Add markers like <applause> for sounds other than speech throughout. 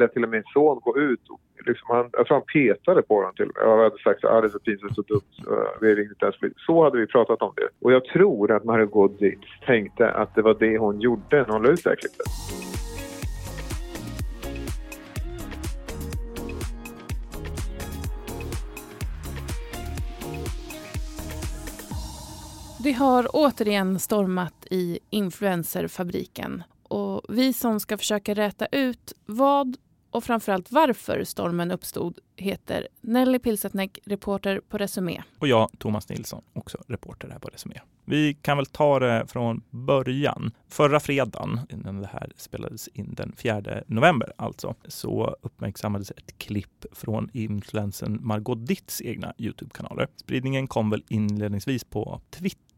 lät till och med min son gå ut. Och liksom han, jag tror han petade på honom till och med. Jag hade sagt att ah, det är så pinsamt, så dumt. Eh, vi ringde inte ens Så hade vi pratat om det. Och jag tror att Margot Dietz tänkte att det var det hon gjorde när hon la ut det här klippet. Det har återigen stormat i influencerfabriken och vi som ska försöka räta ut vad och framförallt varför stormen uppstod heter Nelly Pilsetnek, reporter på Resumé. Och jag, Thomas Nilsson, också reporter här på Resumé. Vi kan väl ta det från början. Förra fredagen, innan det här spelades in den 4 november alltså, så uppmärksammades ett klipp från influensen Margot Ditts egna Youtube-kanaler. Spridningen kom väl inledningsvis på Twitter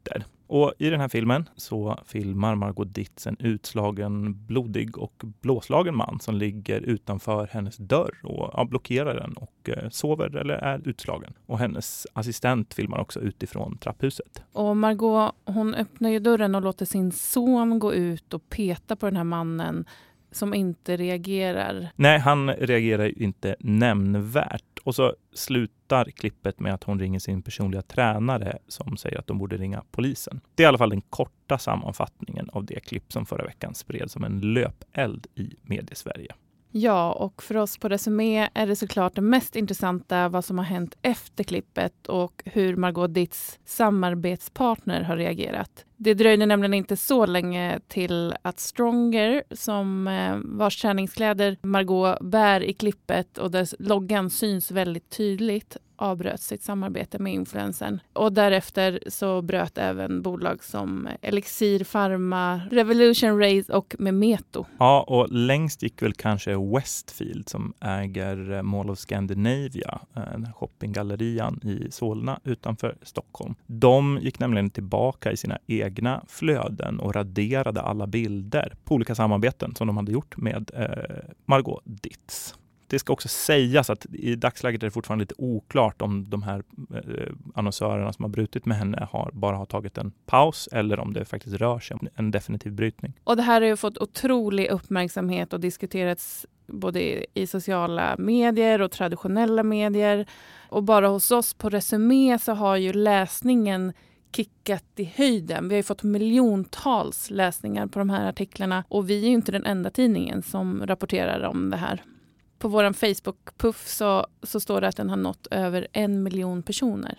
och I den här filmen så filmar Margot Dietz en utslagen, blodig och blåslagen man som ligger utanför hennes dörr och ja, blockerar den och eh, sover eller är utslagen. Och hennes assistent filmar också utifrån trapphuset. Och Margot hon öppnar ju dörren och låter sin son gå ut och peta på den här mannen som inte reagerar. Nej, han reagerar inte nämnvärt. Och så slutar klippet med att hon ringer sin personliga tränare som säger att de borde ringa polisen. Det är i alla fall den korta sammanfattningen av det klipp som förra veckan spreds som en löpeld i mediesverige. Ja, och för oss på Resumé är det såklart det mest intressanta vad som har hänt efter klippet och hur Margot Ditts samarbetspartner har reagerat. Det dröjde nämligen inte så länge till att Stronger, som eh, vars träningskläder Margot bär i klippet och där loggan syns väldigt tydligt, avbröt sitt samarbete med influensen. Och därefter så bröt även bolag som Elixir Pharma, Revolution Race och Memeto. Ja, och längst gick väl kanske Westfield som äger eh, Mall of Scandinavia, eh, shoppinggallerian i Solna utanför Stockholm. De gick nämligen tillbaka i sina egna egna flöden och raderade alla bilder på olika samarbeten som de hade gjort med eh, Margot Ditz det ska också sägas att i dagsläget är det fortfarande lite oklart om de här eh, annonsörerna som har brutit med henne har, bara har tagit en paus eller om det faktiskt rör sig om en definitiv brytning. Och det här har ju fått otrolig uppmärksamhet och diskuterats både i sociala medier och traditionella medier. Och bara hos oss på Resumé så har ju läsningen kickat i höjden. Vi har fått miljontals läsningar på de här artiklarna och vi är ju inte den enda tidningen som rapporterar om det här på vår Facebook-puff så, så står det att den har nått över en miljon personer.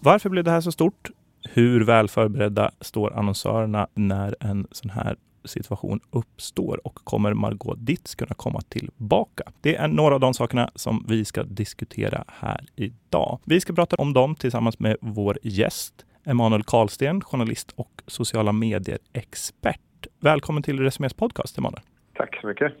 Varför blev det här så stort? Hur väl förberedda står annonsörerna när en sån här situation uppstår och kommer Margot Ditz kunna komma tillbaka? Det är några av de sakerna som vi ska diskutera här idag. Vi ska prata om dem tillsammans med vår gäst Emanuel Karlsten, journalist och sociala medier-expert. Välkommen till Resumés podcast, Emanuel. Tack så mycket.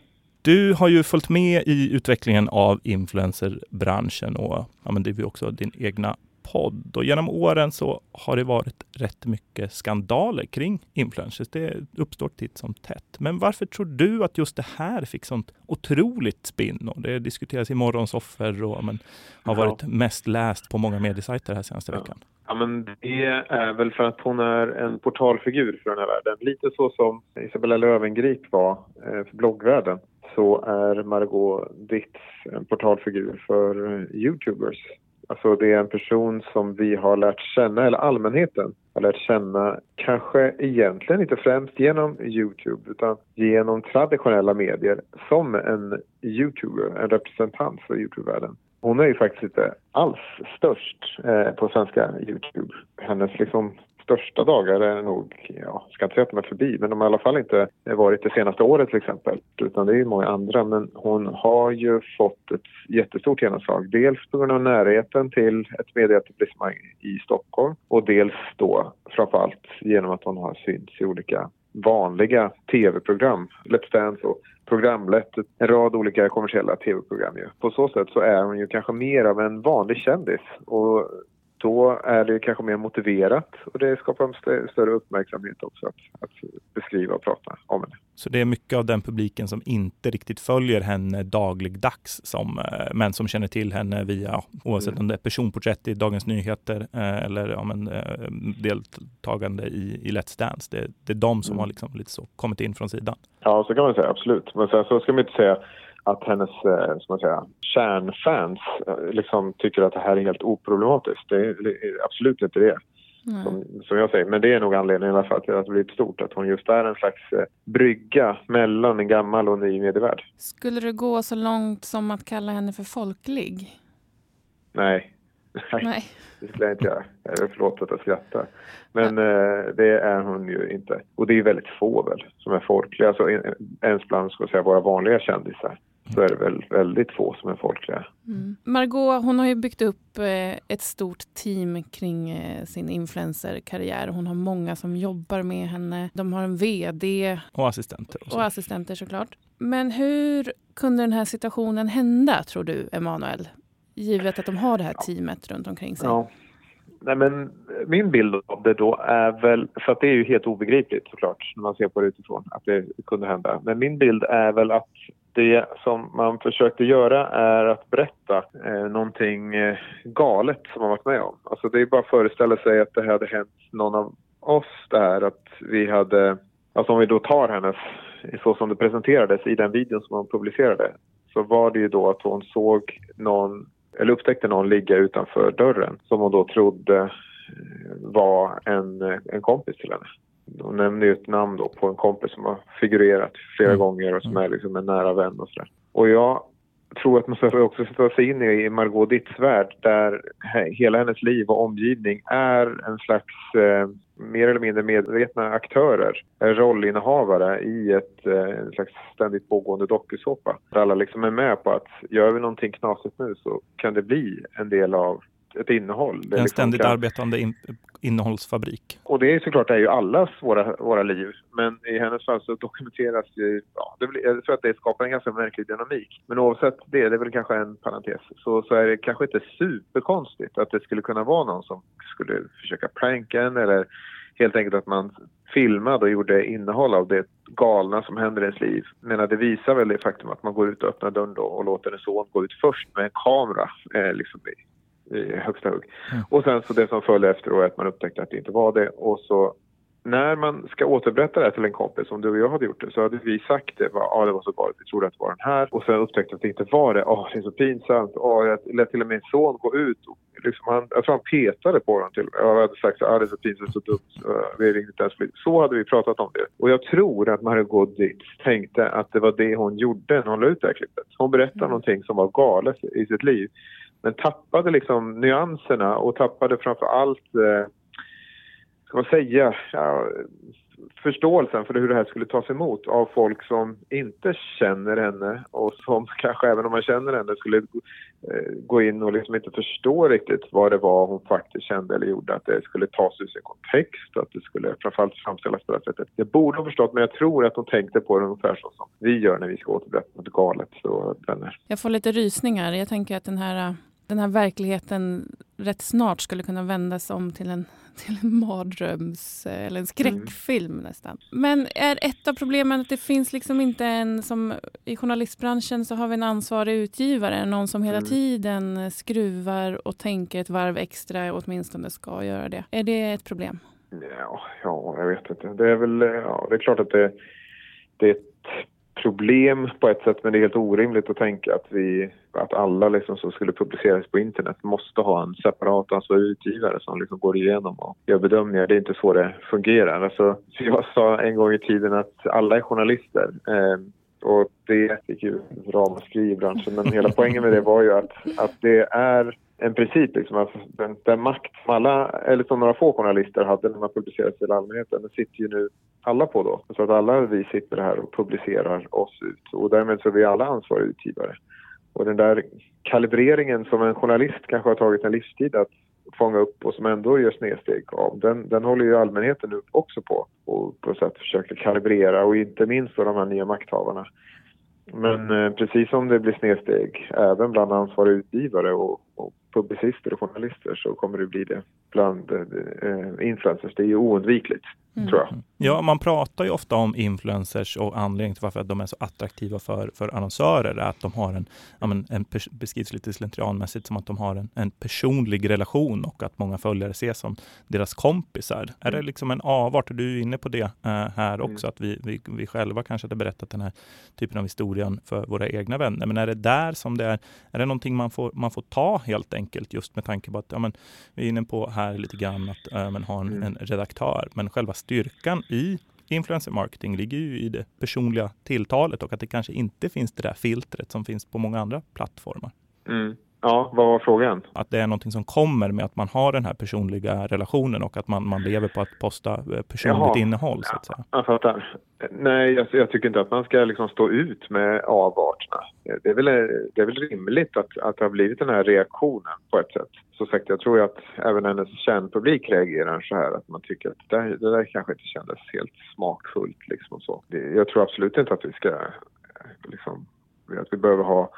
Du har ju följt med i utvecklingen av influencerbranschen och ja, men det är också din egna podd. Och genom åren så har det varit rätt mycket skandaler kring influencers. Det uppstår titt som tätt. Men varför tror du att just det här fick sånt otroligt spinn? Och det diskuteras i morgonsoffer och men, har varit ja. mest läst på många mediesajter här senaste ja. veckan. Ja, men det är väl för att hon är en portalfigur för den här världen. Lite så som Isabella Löwengrip var eh, för bloggvärlden så är Margot Ditz en portalfigur för eh, Youtubers. Alltså det är en person som vi har lärt känna, eller allmänheten har lärt känna, kanske egentligen inte främst genom Youtube utan genom traditionella medier som en Youtuber, en representant för Youtube-världen. Hon är ju faktiskt inte alls störst eh, på svenska Youtube. Hennes liksom största dagar är nog, ja, ska inte säga att de är förbi, men de har i alla fall inte varit det senaste året till exempel, utan det är ju många andra. Men hon har ju fått ett jättestort genomslag, dels på grund av närheten till ett medieetablissemang i Stockholm och dels då framförallt genom att hon har synts i olika vanliga tv-program, Let's Dance och programlett en rad olika kommersiella tv-program. På så sätt så är hon ju kanske mer av en vanlig kändis och då är det kanske mer motiverat och det skapar en större uppmärksamhet också att, att beskriva och prata om henne. Så det är mycket av den publiken som inte riktigt följer henne dagligdags, som, eh, men som känner till henne via, oavsett mm. om det är personporträtt i Dagens Nyheter eh, eller ja, men, eh, deltagande i, i Let's Dance. Det, det är de som mm. har liksom lite så kommit in från sidan. Ja, så kan man säga, absolut. Men sen så ska man inte säga att hennes eh, ska man säga, kärnfans eh, liksom tycker att det här är helt oproblematiskt. Det är absolut inte det. Som, som, jag säger. Men det är nog anledningen till att det blivit stort. Att hon just är en slags eh, brygga mellan en gammal och ny medievärld. Skulle du gå så långt som att kalla henne för folklig? Nej. <laughs> Nej. Det skulle jag inte göra. Förlåt att jag skrattar. Men eh, det är hon ju inte. Och det är väldigt få väl som är folkliga. Alltså, ens bland ska säga, våra vanliga kändisar så är det väl väldigt få som är folkliga. Mm. Margot hon har ju byggt upp eh, ett stort team kring eh, sin influencerkarriär. Hon har många som jobbar med henne. De har en VD. Och assistenter. Och, och assistenter såklart. Men hur kunde den här situationen hända tror du, Emanuel? Givet att de har det här teamet runt omkring sig. Ja. Nej, men min bild av det då är väl, för att det är ju helt obegripligt såklart när man ser på det utifrån, att det kunde hända. Men min bild är väl att det som man försökte göra är att berätta eh, någonting eh, galet som man varit med om. Alltså det är bara att föreställa sig att det hade hänt någon av oss där, att vi hade, alltså om vi då tar hennes, så som det presenterades i den videon som hon publicerade, så var det ju då att hon såg någon, eller upptäckte någon ligga utanför dörren som hon då trodde eh, var en, en kompis till henne. Hon nämner ju ett namn då på en kompis som har figurerat flera mm. gånger och som är liksom en nära vän och sådär. Och jag tror att man ska också sätta sig in i Margot Ditts värld där hela hennes liv och omgivning är en slags eh, mer eller mindre medvetna aktörer, rollinnehavare i ett eh, en slags ständigt pågående dokusåpa. Där alla liksom är med på att gör vi någonting knasigt nu så kan det bli en del av ett innehåll. Det en liksom ständigt kan... arbetande in, innehållsfabrik. Och det är såklart det är ju allas våra, våra liv. Men i hennes fall så dokumenteras ju, ja, det, jag tror att det skapar en ganska märklig dynamik. Men oavsett det, det är väl kanske en parentes, så, så är det kanske inte superkonstigt att det skulle kunna vara någon som skulle försöka pranka en eller helt enkelt att man filmade och gjorde innehåll av det galna som händer i ens liv. Men det visar väl det faktum att man går ut och öppnar dörren då och låter en son gå ut först med en kamera eh, liksom i högsta hugg. Mm. Och sen så det som följde efter då är att man upptäckte att det inte var det och så när man ska återberätta det här till en kompis, som du och jag hade gjort det, så hade vi sagt det. Ja, ah, det var så galet. Vi trodde att det var den här. Och sen upptäckte att det inte var det. Åh, oh, det är så pinsamt. Oh, jag lät till och med min son gå ut. Och liksom han, jag tror han petade på den till Jag hade sagt att ah, det är så pinsamt, så dumt. Vi ringde inte ens Så hade vi pratat om det. Och jag tror att Margot Ditz tänkte att det var det hon gjorde när hon la ut det här klippet. Hon berättade mm. någonting som var galet i sitt liv men tappade liksom nyanserna och tappade framför allt, eh, ska man säga, ja, förståelsen för hur det här skulle tas emot av folk som inte känner henne och som <laughs> kanske även om man känner henne skulle eh, gå in och liksom inte förstå riktigt vad det var hon faktiskt kände eller gjorde. Att det skulle tas ur sin kontext, att det skulle framförallt framställas på det här sättet. Det borde ha förstått men jag tror att hon tänkte på det ungefär så som vi gör när vi ska återberätta något galet. Så, vänner. Jag får lite rysningar. Jag tänker att den här eh, den här verkligheten rätt snart skulle kunna vändas om till en, <laughs> till en mardröms eller en skräckfilm mm. nästan. Men är ett av problemen att det finns liksom inte en, som i journalistbranschen så har vi en ansvarig utgivare, någon som hela mm. tiden skruvar och tänker ett varv extra, åtminstone ska göra det. Är det ett problem? Ja, ja jag vet inte. Det är väl, ja, det är klart att det, det är ett problem på ett sätt men det är helt orimligt att tänka att, vi, att alla liksom som skulle publiceras på internet måste ha en separat ansvarig utgivare som liksom går igenom och gör bedömningar. Det är inte så det fungerar. Alltså, jag sa en gång i tiden att alla är journalister. Eh, och det är ju ramaskri i branschen men hela poängen med det var ju att, att det är en princip liksom, att den, den, makt som alla, eller som några få journalister hade när man publicerade till allmänheten, den sitter ju nu alla på då. Så att alla vi sitter här och publicerar oss ut och därmed så är vi alla ansvariga utgivare. Och den där kalibreringen som en journalist kanske har tagit en livstid att fånga upp och som ändå gör snedsteg av, den, den håller ju allmänheten upp också på och på sätt försöker kalibrera och inte minst då de här nya makthavarna. Men eh, precis som det blir snedsteg även bland ansvariga utgivare och, och publicister och journalister så kommer det bli det bland eh, influencers. Det är ju oundvikligt mm. tror jag. Mm. Ja, man pratar ju ofta om influencers och anledningen till varför de är så attraktiva för, för annonsörer är att de har en, ja, men, en beskrivs lite slentrianmässigt som att de har en, en personlig relation och att många följare ses som deras kompisar. Mm. Är det mm. liksom en avart? Du är inne på det uh, här också, mm. att vi, vi, vi själva kanske hade berättat den här typen av historien för våra egna vänner. Men är det där som det är, är det någonting man får, man får ta helt enkelt just med tanke på att ja, men, vi är inne på här lite grann att uh, men, ha en, mm. en redaktör, men själva styrkan i influencer marketing ligger ju i det personliga tilltalet och att det kanske inte finns det där filtret som finns på många andra plattformar. Mm. Ja, vad var frågan? Att det är någonting som kommer med att man har den här personliga relationen och att man, man lever på att posta eh, personligt Jaha. innehåll. Så att säga. Jag fattar. Nej, jag, jag, tycker inte att man ska liksom stå ut med avarterna. Det är väl, det är väl rimligt att, att det har blivit den här reaktionen på ett sätt. Så sagt, jag tror att även hennes kärnpublik reagerar så här att man tycker att det där, det där kanske inte kändes helt smakfullt. Liksom och så. Jag tror absolut inte att vi ska liksom, att vi behöver ha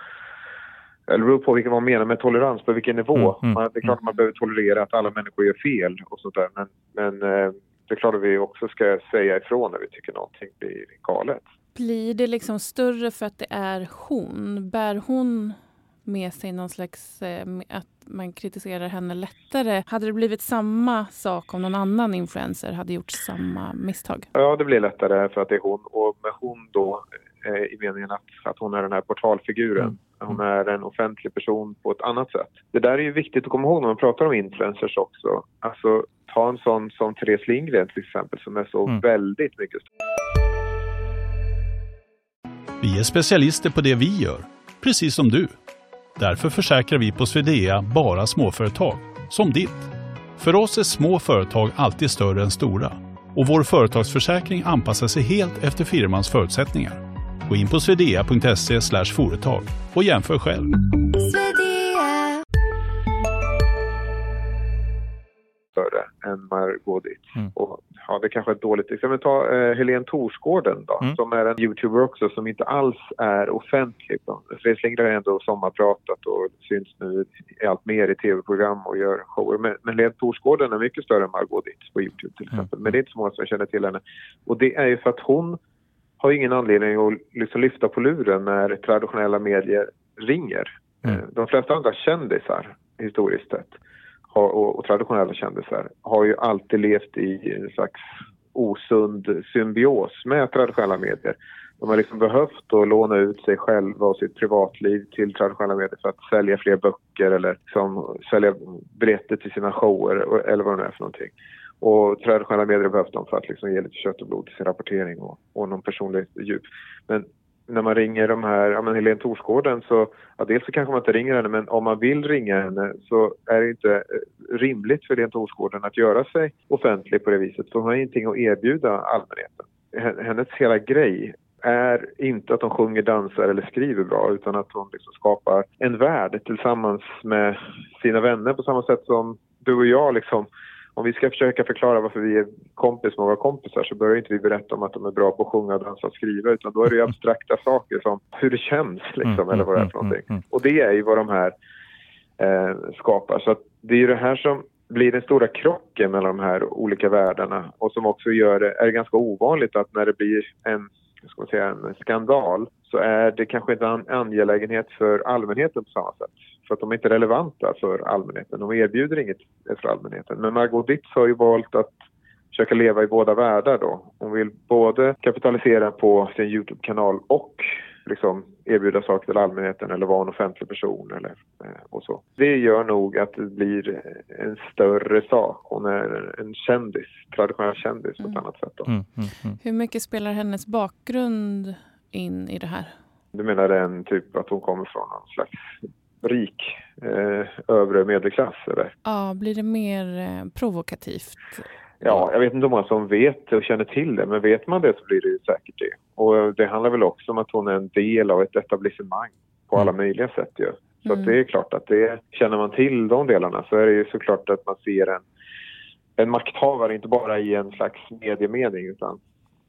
eller beror på vilken man menar med tolerans, på vilken nivå. Mm, mm, man, det är klart att man behöver tolerera att alla människor gör fel och sånt där. Men, men eh, det är klart att vi också ska säga ifrån när vi tycker någonting blir galet. Blir det liksom större för att det är hon? Bär hon med sig någon slags, eh, att man kritiserar henne lättare. Hade det blivit samma sak om någon annan influencer hade gjort samma misstag? Ja, det blir lättare för att det är hon. Och med hon då eh, i meningen att, att hon är den här portalfiguren. Mm. Hon är en offentlig person på ett annat sätt. Det där är ju viktigt att komma ihåg när man pratar om influencers också. Alltså, ta en sån som Therese Lindgren till exempel som är så mm. väldigt mycket Vi är specialister på det vi gör, precis som du. Därför försäkrar vi på Swedea bara småföretag, som ditt. För oss är små företag alltid större än stora och vår företagsförsäkring anpassar sig helt efter firmans förutsättningar. Gå in på swedea.se företag och jämför själv. Större än Dietz. Mm. Och, ja, det kanske är ett dåligt exempel. Ta eh, Helene Torsgården då, mm. som är en youtuber också som inte alls är offentlig. Fredrik Lindgren har ändå sommarpratat och syns nu allt mer i tv-program och gör shower. Men, men Helene Torsgården är mycket större än Margot Dietz på Youtube till mm. exempel. Mm. Men det är inte så många som känner till henne. Och det är ju för att hon har ingen anledning att liksom lyfta på luren när traditionella medier ringer. Mm. Eh, de flesta andra kändisar, historiskt sett, har, och, och, traditionella kändisar, har ju alltid levt i en slags osund symbios med traditionella medier. De har liksom behövt att låna ut sig själva och sitt privatliv till traditionella medier för att sälja fler böcker eller liksom sälja biljetter till sina shower eller vad det nu är för någonting. Och traditionella medier behövs de för att liksom ge lite kött och blod till sin rapportering och, och någon personlig djup. Men när man ringer de här, ja men Helene Torsgården så, ja dels så kanske man inte ringer henne men om man vill ringa henne så är det inte eh, rimligt för Helene Torsgården att göra sig offentlig på det viset för hon har ingenting att erbjuda allmänheten. Hennes hela grej är inte att hon sjunger, dansar eller skriver bra utan att hon liksom skapar en värld tillsammans med sina vänner på samma sätt som du och jag liksom om vi ska försöka förklara varför vi är kompis med våra kompisar så börjar inte vi berätta om att de är bra på att sjunga, dansa och skriva utan då är det abstrakta saker som hur det känns liksom mm, eller vad det är för mm, någonting. Mm, och det är ju vad de här eh, skapar. Så det är ju det här som blir den stora krocken mellan de här olika världarna och som också gör det, är ganska ovanligt att när det blir en, ska man säga, en skandal så är det kanske inte en angelägenhet för allmänheten på samma sätt. För att de är inte relevanta för allmänheten. De erbjuder inget för allmänheten. Men Margot Dietz har ju valt att försöka leva i båda världar då. Hon vill både kapitalisera på sin Youtube-kanal och liksom erbjuda saker till allmänheten eller vara en offentlig person eller eh, och så. Det gör nog att det blir en större sak. Hon är en kändis, traditionell kändis mm. på ett annat sätt. Då. Mm, mm, mm. Hur mycket spelar hennes bakgrund in i det här? Du menar den typ att hon kommer från någon slags rik eh, övre medelklass? Eller? Ja, blir det mer eh, provokativt? Ja, jag vet inte hur många som vet och känner till det, men vet man det så blir det ju säkert det. Och det handlar väl också om att hon är en del av ett etablissemang på alla mm. möjliga sätt ju. Så mm. det är klart att det, känner man till de delarna så är det ju såklart att man ser en, en makthavare, inte bara i en slags mediemening utan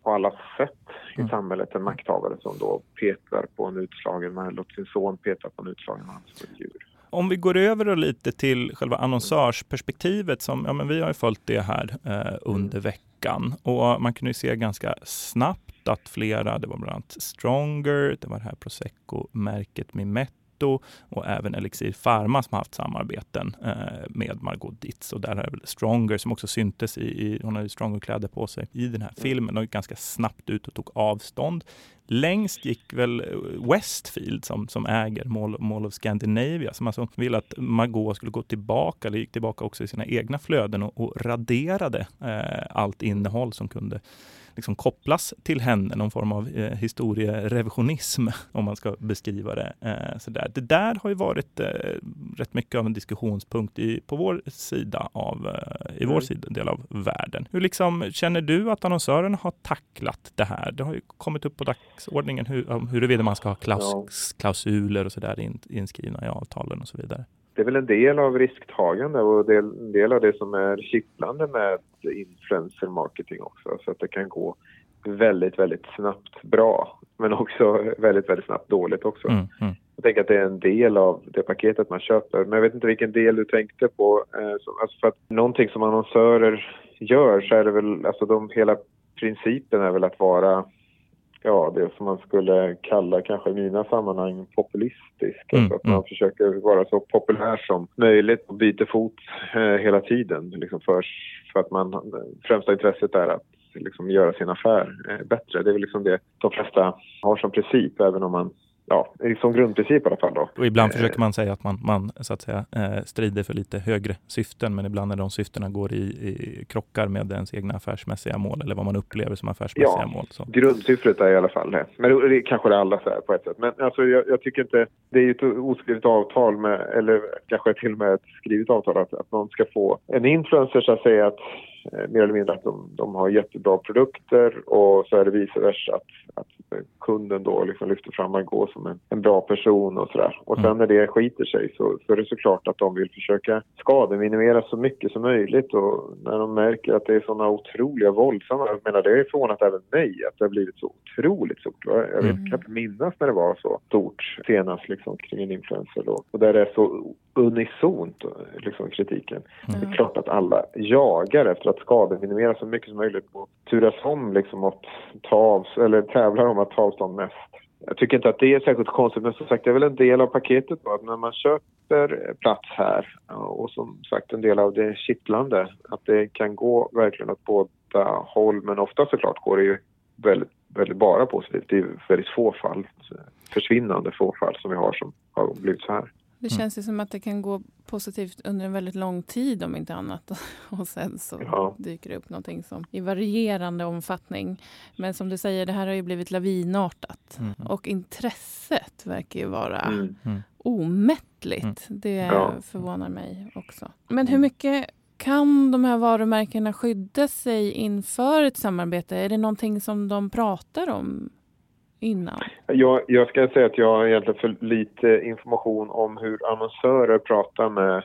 på alla sätt i mm. samhället en makthavare som då petar på en utslagen man, låter sin son peta på en utslagen man som ett djur. Om vi går över lite till själva annonsörsperspektivet som ja, men vi har ju följt det här eh, under veckan och man kunde se ganska snabbt att flera, det var bland annat Stronger, det var det här Prosecco-märket Mimet och även Elixir Pharma som har haft samarbeten eh, med Margot Ditz. Och där är väl Stronger som också syntes i, i hon hade Stronger-kläder på sig i den här filmen och gick ganska snabbt ut och tog avstånd. Längst gick väl Westfield som, som äger Mall, Mall of Scandinavia som alltså ville att Margot skulle gå tillbaka, eller gick tillbaka också i sina egna flöden och, och raderade eh, allt innehåll som kunde liksom kopplas till henne, någon form av eh, historierevisionism <laughs> om man ska beskriva det. Eh, så där. Det där har ju varit eh, rätt mycket av en diskussionspunkt i, på vår sida av, eh, i vår mm. sida, del av världen. Hur liksom, känner du att annonsören har tacklat det här? Det har ju kommit upp på dagsordningen hur, huruvida man ska ha klaus, klausuler och så där in, inskrivna i avtalen och så vidare det är väl en del av risktagande och en del av det som är kittlande med influencer marketing också. Så att det kan gå väldigt, väldigt snabbt bra men också väldigt, väldigt snabbt dåligt också. Mm, mm. Jag tänker att det är en del av det paketet man köper. Men jag vet inte vilken del du tänkte på. Eh, alltså för att någonting som annonsörer gör så är det väl, alltså de, hela principen är väl att vara ja, det som man skulle kalla kanske i mina sammanhang populistisk. Mm, alltså att man mm. försöker vara så populär som möjligt och byter fot eh, hela tiden. Liksom för, för att man, främsta intresset är att liksom göra sin affär eh, bättre. Det är väl liksom det de flesta har som princip, även om man ja, som grundprincip i alla fall. Då. Och ibland eh, försöker man säga att man, man så att säga, eh, strider för lite högre syften, men ibland när de syftena går i, i krockar med ens egna affärsmässiga mål eller vad man upplever som affärsmässiga ja, mål. Så. Grundsyftet är i alla fall det. Men det kanske det alla säger på ett sätt. Men alltså, jag, jag, tycker inte, det är ju ett oskrivet avtal med, eller kanske till och med ett skrivet avtal att, att någon ska få en influencer så att säga att mer eller mindre att de, de har jättebra produkter och så är det vice versa att, att kunden då liksom lyfter fram Margot som en, en bra person och sådär. Och sen mm. när det skiter sig så, så är det såklart att de vill försöka skademinimera så mycket som möjligt och när de märker att det är sådana otroliga våldsamma, jag menar det har förvånat även mig att det har blivit så otroligt stort. Jag vet, mm. kan inte minnas när det var så stort senast liksom kring en influencer då. Och där det är så unisont liksom kritiken. Mm. Det är klart att alla jagar efter att att skademinimera så mycket som möjligt och turas om liksom att ta av, eller tävla om att ta avstånd mest. Jag tycker inte att det är särskilt konstigt men som sagt det är väl en del av paketet då att när man köper plats här och som sagt en del av det kittlande att det kan gå verkligen åt båda håll men ofta såklart går det ju väldigt, väldigt bara positivt. Det är väldigt få fall, försvinnande få fall som vi har som har blivit så här. Det mm. känns ju som att det kan gå positivt under en väldigt lång tid om inte annat. <laughs> Och sen så ja. dyker det upp någonting som i varierande omfattning. Men som du säger, det här har ju blivit lavinartat. Mm. Och intresset verkar ju vara mm. mm. omättligt. Mm. Det ja. förvånar mig också. Men hur mycket kan de här varumärkena skydda sig inför ett samarbete? Är det någonting som de pratar om innan? Jag, jag ska säga att jag har egentligen för lite information om hur annonsörer pratar med,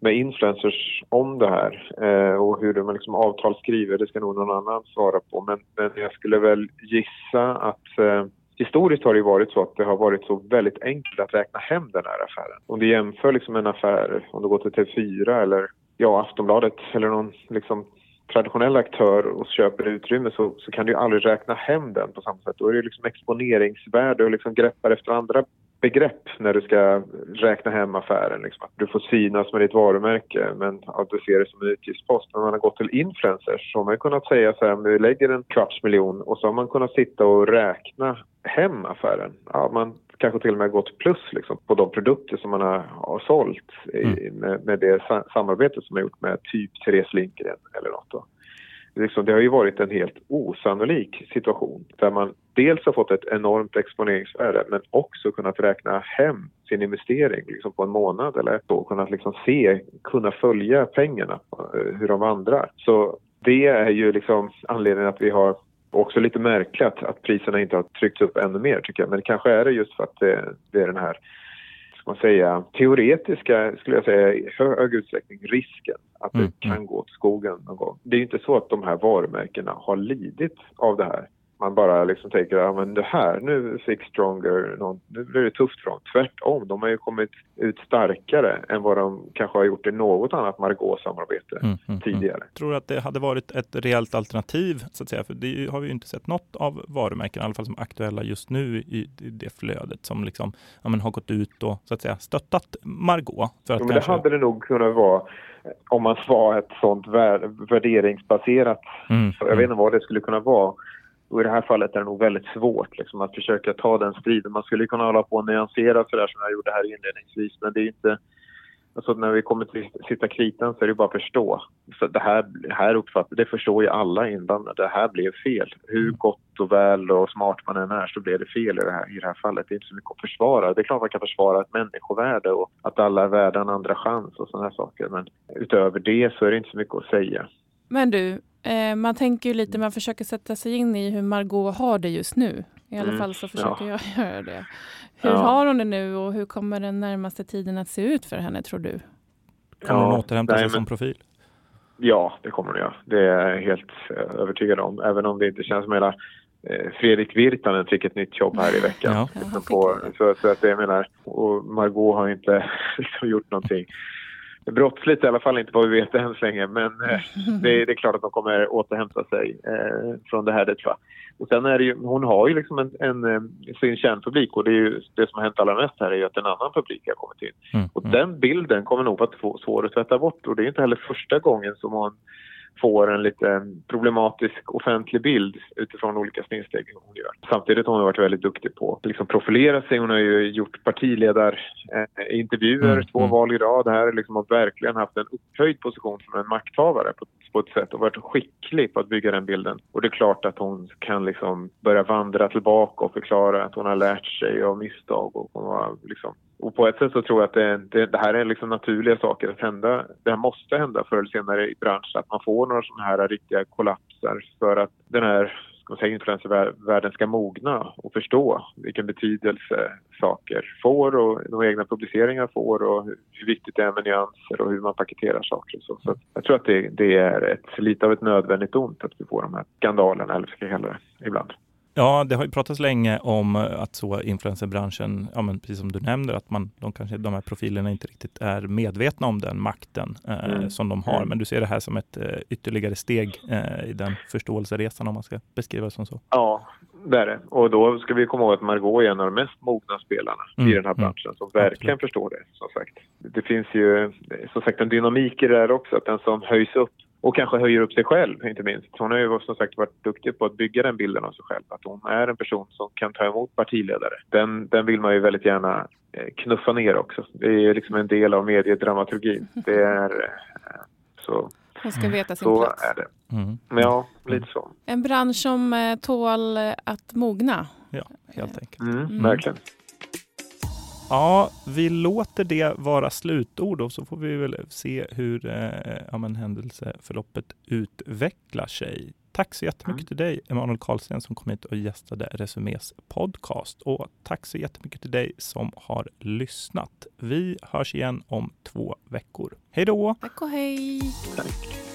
med influencers om det här eh, och hur de liksom avtal skriver. Det ska nog någon annan svara på. Men, men jag skulle väl gissa att eh, historiskt har det varit så att det har varit så väldigt enkelt att räkna hem den här affären. Om du jämför liksom en affär, om du går till TV4 eller ja, Aftonbladet eller någon liksom traditionell aktör och köper utrymme så, så kan du aldrig räkna hem den på samma sätt. Då är det liksom exponeringsvärde och liksom greppar efter andra begrepp när du ska räkna hem affären. Liksom. Du får synas med ditt varumärke men att du ser det som en utgiftspost. När man har gått till influencers så har man kunnat säga så här, vi lägger en kvarts miljon och så har man kunnat sitta och räkna hem affären. Ja, man kanske till och med gått plus liksom, på de produkter som man har, har sålt i, mm. med, med, det sa samarbete som man gjort med typ Therese Lindgren eller något. Då. Liksom, det har ju varit en helt osannolik situation där man dels har fått ett enormt exponeringsvärde men också kunnat räkna hem sin investering liksom på en månad eller så, kunnat liksom se, kunna följa pengarna, eh, hur de vandrar. Så det är ju liksom anledningen att vi har också lite märkligt att, att priserna inte har tryckts upp ännu mer tycker jag. Men kanske är det just för att det, det är den här ska man säga, teoretiska, skulle jag säga, i hög utsträckning risken att mm. det kan gå åt skogen någon gång. Det är ju inte så att de här varumärkena har lidit av det här. Man bara liksom tänker ja men det här, nu fick Stronger, någon, nu blir det tufft för dem. Tvärtom, de har ju kommit ut starkare än vad de kanske har gjort i något annat Margaux-samarbete mm, mm, tidigare. Mm. Tror du att det hade varit ett reellt alternativ så att säga? För det har vi ju inte sett något av varumärken, i alla fall som är aktuella just nu i det flödet som liksom ja, men har gått ut och så att säga stöttat Margaux. För att jo, men kanske... Det hade det nog kunnat vara om man var ett sånt värderingsbaserat, mm, jag vet mm. inte vad det skulle kunna vara. Och i det här fallet är det nog väldigt svårt liksom, att försöka ta den striden. Man skulle kunna hålla på och nyansera sådär som jag gjorde här inledningsvis, men det är inte... Alltså när vi kommer till sitta kritan så är det bara att förstå. Så det här, här uppfattar, det förstår ju alla inblandade. Det här blev fel. Hur gott och väl och smart man än är så blev det fel i det här, i det här fallet. Det är inte så mycket att försvara. Det är klart man kan försvara ett människovärde och att alla är värda en andra chans och sådana här saker. Men utöver det så är det inte så mycket att säga. Men du, Eh, man tänker ju lite, man försöker sätta sig in i hur Margot har det just nu. I alla mm, fall så försöker ja. jag <laughs> göra det. Hur ja. har hon det nu och hur kommer den närmaste tiden att se ut för henne tror du? Kommer ja, hon återhämta sig men... som profil? Ja, det kommer hon göra. Det är jag helt eh, övertygad om. Även om det inte känns som hela eh, Fredrik Virtanen fick ett nytt jobb här i veckan. Ja. Liksom på, så, så, att det jag menar, och Margot har inte <laughs> liksom gjort någonting brottsligt i alla fall inte vad vi vet än så länge. Men eh, <laughs> det, det, är klart att de kommer återhämta sig eh, från det här. Det, tror jag. Och sen är det ju, hon har ju liksom en, en, eh, sin kärnpublik och det, är ju, det som har hänt allra mest här är ju att en annan publik har kommit in. Mm, och mm. den bilden kommer nog vara svår att tvätta bort och det är inte heller första gången som hon får en lite problematisk offentlig bild utifrån olika snedsteg hon gör. Samtidigt har hon varit väldigt duktig på att liksom profilera sig. Hon har ju gjort partiledarintervjuer mm. två mm. val i rad. Här liksom har verkligen haft en upphöjd position som en makthavare på, på ett sätt och varit skicklig på att bygga den bilden. Och det är klart att hon kan liksom börja vandra tillbaka och förklara att hon har lärt sig av misstag och hon har liksom och på ett sätt så tror jag att det, det, det, här är liksom naturliga saker att hända. Det här måste hända förr eller senare i branschen, att man får några sådana här riktiga kollapser för att den här ska säga, influencervärlden ska mogna och förstå vilken betydelse saker får och de egna publiceringar får och hur viktigt det är med nyanser och hur man paketerar saker och så. så jag tror att det, det är ett, lite av ett nödvändigt ont att vi får de här skandalerna, eller vad ska jag kalla det, ibland. Ja, det har ju pratats länge om att så influencerbranschen, ja men precis som du nämner, att man, de, kanske, de här profilerna inte riktigt är medvetna om den makten eh, mm. som de har. Mm. Men du ser det här som ett eh, ytterligare steg eh, i den förståelseresan om man ska beskriva det som så. Ja, det är det. Och då ska vi komma ihåg att Margot är en av de mest mogna spelarna mm. i den här mm. branschen som verkligen Absolut. förstår det. Som sagt. Det finns ju som sagt en dynamik i det här också, att den som höjs upp och kanske höjer upp sig själv, inte minst. Hon har ju som sagt varit duktig på att bygga den bilden av sig själv. Att hon är en person som kan ta emot partiledare. Den, den vill man ju väldigt gärna eh, knuffa ner också. Det är liksom en del av mediedramaturgin. <laughs> Det är eh, så... Hon ska veta sin så plats. är det. Mm. Ja, lite så. En bransch som eh, tål att mogna. Ja, helt enkelt. Mm, mm. Verkligen. Ja, vi låter det vara slutord och så får vi väl se hur eh, ja, men händelseförloppet utvecklar sig. Tack så jättemycket mm. till dig, Emanuel Karlsten, som kom hit och gästade Resumés podcast. Och tack så jättemycket till dig som har lyssnat. Vi hörs igen om två veckor. Hej då! Tack och hej! Tack.